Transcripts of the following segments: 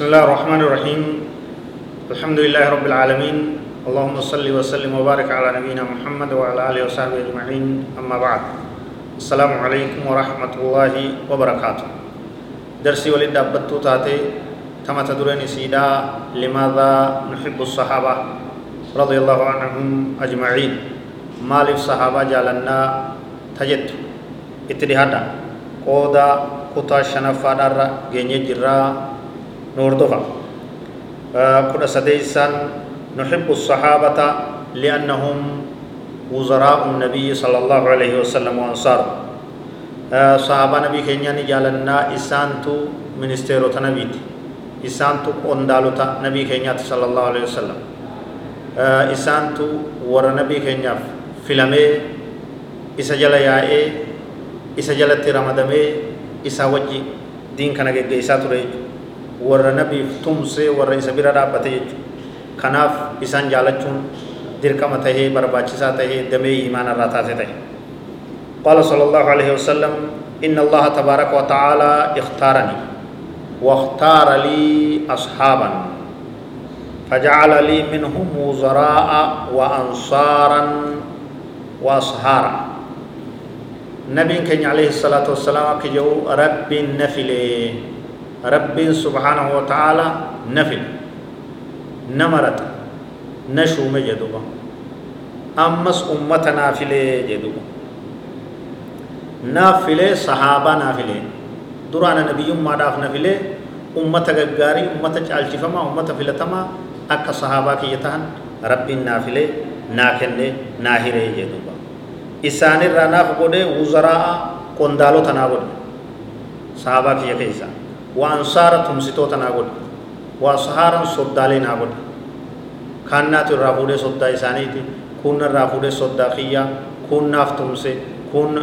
بسم الله الرحمن الرحيم الحمد لله رب العالمين اللهم صل وسلم وبارك على نبينا محمد وعلى اله وصحبه اجمعين اما بعد السلام عليكم ورحمه الله وبركاته درسي ولد ابتو تاتي تما تدرني سيدا لماذا نحب الصحابه رضي الله عنهم اجمعين مالف صحابه جالنا تجد اتدهادا قودا كتا شنفا دار جنيه جرا نوردفا كنا سديسا نحب الصحابة لأنهم وزراء النبي صلى الله عليه وسلم وأنصاره صحابة نبي كينيا نجالنا إسانتو منستيرو تنبيت. إسانتو قندالو نبي كينيا صلى الله عليه وسلم. إسانتو ور نبي كينيا فيلمي إسا جل يائي إسا جلت رمضمي إسا وجي دين كان إسا تريجو warra nabiif tumsee warra isa bira dhaabbate jechuudha kanaaf isaan jaalachuun dirqama tahee barbaachisaa tahee damee imaana irraa taate tahe قال صلى الله عليه وسلم إن الله تبارك وتعالى اختارني واختار لي أصحابا فجعل لي منهم وزراء وأنصارا وأصهارا نبي كان عليه الصلاة والسلام كجو رب النفلي ربين سبحانه وتعالى نفل نمرت نشوم جدوبا. أمس أمة نافلة جدوبا. نافلة صحابة نافلة. درانا نبي ما داف نافلة أمة غاري أمة چالچفما أمة فلتما أكا صحابة كي يتهن. ربين نافلة ناكنة ناهرة جدوبا. إسان الرناف قده وزراء قندالو تناود صحابة كي يكيسان وأنصار تمسيتوتا ناغود وأصهارا صدالي ناغود كانات الرافودة صدا إسانيتي كون الرافودة صدا خيا كون ناف تمسي كون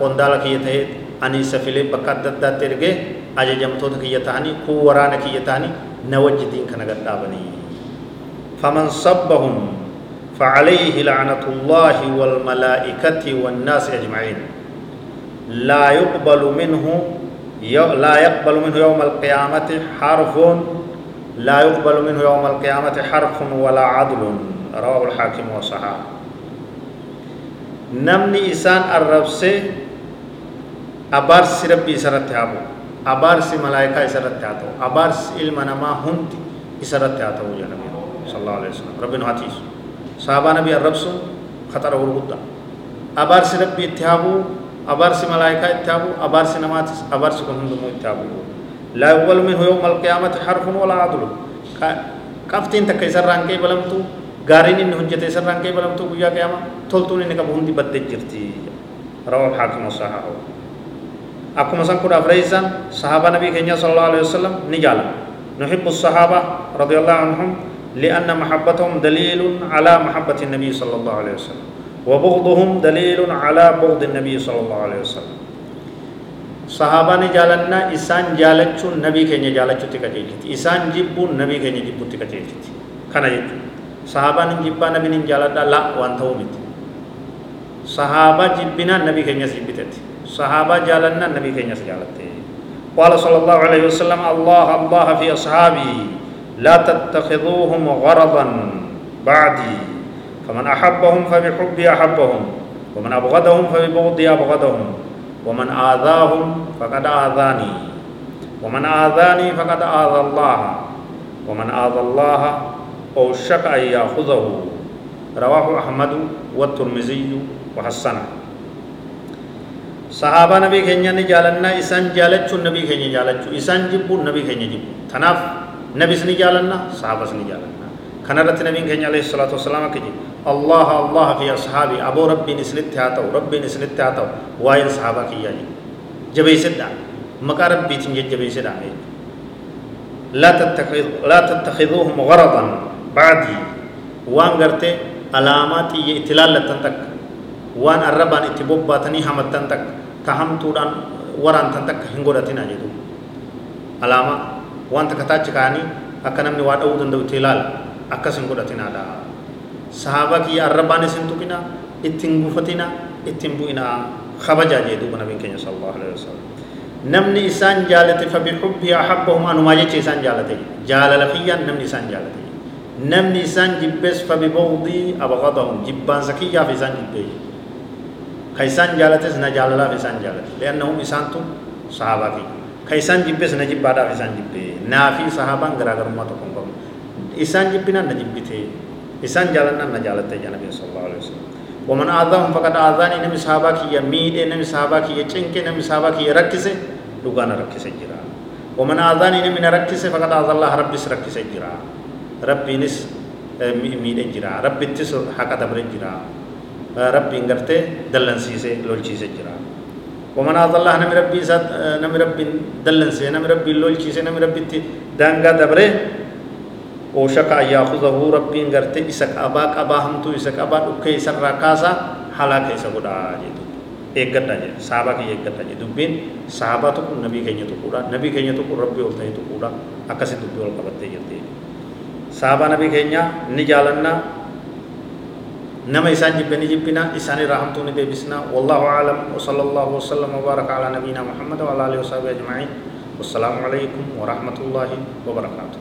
قندالا كي يتهيت أني سفلي بكات دادا ترغي أجا جمتوتا كي يتهاني كو ورانا كي يتهاني نوجه دين كنغت دابني. فمن صبهم فعليه لعنة الله والملائكة والناس أجمعين. لا يقبل منه لا يقبل منه يوم القيامة حرف لا يقبل منه يوم القيامة حرف ولا عدل. رواه الحاكم وصححه. نمني إنسان الربس أبارس ربي سرت هابو أبارس ملائكة سرت هاتو أبارس علم نما هند سرت هاتو يا نبي صلى الله عليه وسلم. ربنا هاتيس صحابة نبي الربس خطر ورغدا أبارس ربي اتهابو abarsi malaayikaa itti habu abarsi namaatis abarsi kun hundumuu itti habu laa yuqbalu minhu yawma alqiyaamati harfun walaa adlu qabxiin takka isarraan qeebalamtu gaariin inni hojjete isarraan qeebalamtu guyyaa qiyaama toltuun inni qabu hundi baddee jirti rawaa alxaakim wasahahu akkuma san kudha afreeysan sahaaba nabii keenya sala allahu alayhi wasalam ni jaalama nuhibbu الصحابة رضي الله عنهم لأن محبتهم دليل على محبة النبي صلى الله عليه وسلم وبغضهم دليل على بغض النبي صلى الله عليه وسلم. صحابة جالنا إسان جالچون نبي كنيا جالچو تكجيلت إسان جيبون نبي كنيا جيبو تكجيلت كنا يجو صحابة نجيبا نبي نجالتا لا وانتو مت صحابة جيبنا نبي كنيا جيبتت صحابة جالنا نبي كنيا جالت قال صلى الله عليه وسلم الله الله في أصحابي لا تتخذوهم غرضا بعدي. فمن أحبهم فبحبي أحبهم ومن أبغضهم فببغضي أبغضهم ومن آذاهم فقد آذاني ومن آذاني فقد آذى الله ومن آذى الله أوشك أن يأخذه. رواه أحمد والترمذي وحسنه. صحابة نبي كينيا نجالنا إسان جالتشو نبي كينيا جالتشو إسان جبو نبي كينيا جبو. تناف نبي سني جالنا صحابة سني جالنا كان رت نبي كينيا عليه الصلاة والسلام كجي الله الله في أصحابي أبو ربي نسلت هاتو ربي نسلت هاتو واين صحابة كيا جي جبي سدا مكا ربي تنجي جبي سدا لا تتخذ لا تتخذوهم غرضا بعدي وان غرتي علامات ائتلال لتنتك وان الربان اتبوباتني همتن تك تهمتودان وران تنتك هنغورتنا جدو علامه وان تكتاچ كاني waa dha'uu danda'utti ilaala akkas hin godhatinaadha sahaabaa kiyya arrabaan isin tuqina ittiin gufatina ittiin bu'ina kabajaa jee nabiin keenya sallallahu alaihi wasallam namni isaan jaalate fabixubbi ahabbahum anumaa jecha isaan jaalate jaalala kiyyaan namni isaan jaalate namni isaan jibbees fabibawdii abgadahum jibbaansa kiyyaaf isaan jibbee ka isaan jaalates na jaalalaaf isaan jaalate liannahum isaantu sahaabaa kiyya ka isaan jibbees na jibbaadhaaf isaan jibbee naa fi sahaabaan garaagarummaa tokko hin qabu isaan jibbinaan na jibbite isaan jaalannaan na jaalatte jaa nabiin sallallahu alaihi wasallam. ومن آذاهم فقد آذاني نمي صحابة كي ميد نمي صحابة كي چنك نمي صحابة كي ركسه لغانا ركسه جرا ومن آذاني نمي نركسه فقد آذ الله ربي سركسه جرا ربي نس ميد جرا ربي تس حق دبر جرا ربي انگرته دلن سيسه لول چيسه جرا ومن آذ الله نمي ربي سات نمي ربي دلن سي نمي ربي لول چيسه نمي ربي دانگا دبره وشك أن يأخذه ربي انغرتي إسك أبا قبا همتو إسك أبا دكي إسر راكاسا حلاك إسا قدا جيتو sahabaa kiyya eeggadha jedhe dubbiin sahabaa tokko nabii keenya tokkodha nabii keenya tokko rabbii ol ta'e tokkodha akkasi dubbii ol qabattee jirti sahabaa nabii keenya ni jaalanna nama isaan jibbe ni jibbina isaan irraa hamtuu ni deebisna wallahu aalam وصلى الله وسلم وبارك على نبينا محمد وعلى اله وصحبه اجمعين والسلام عليكم ورحمه الله وبركاته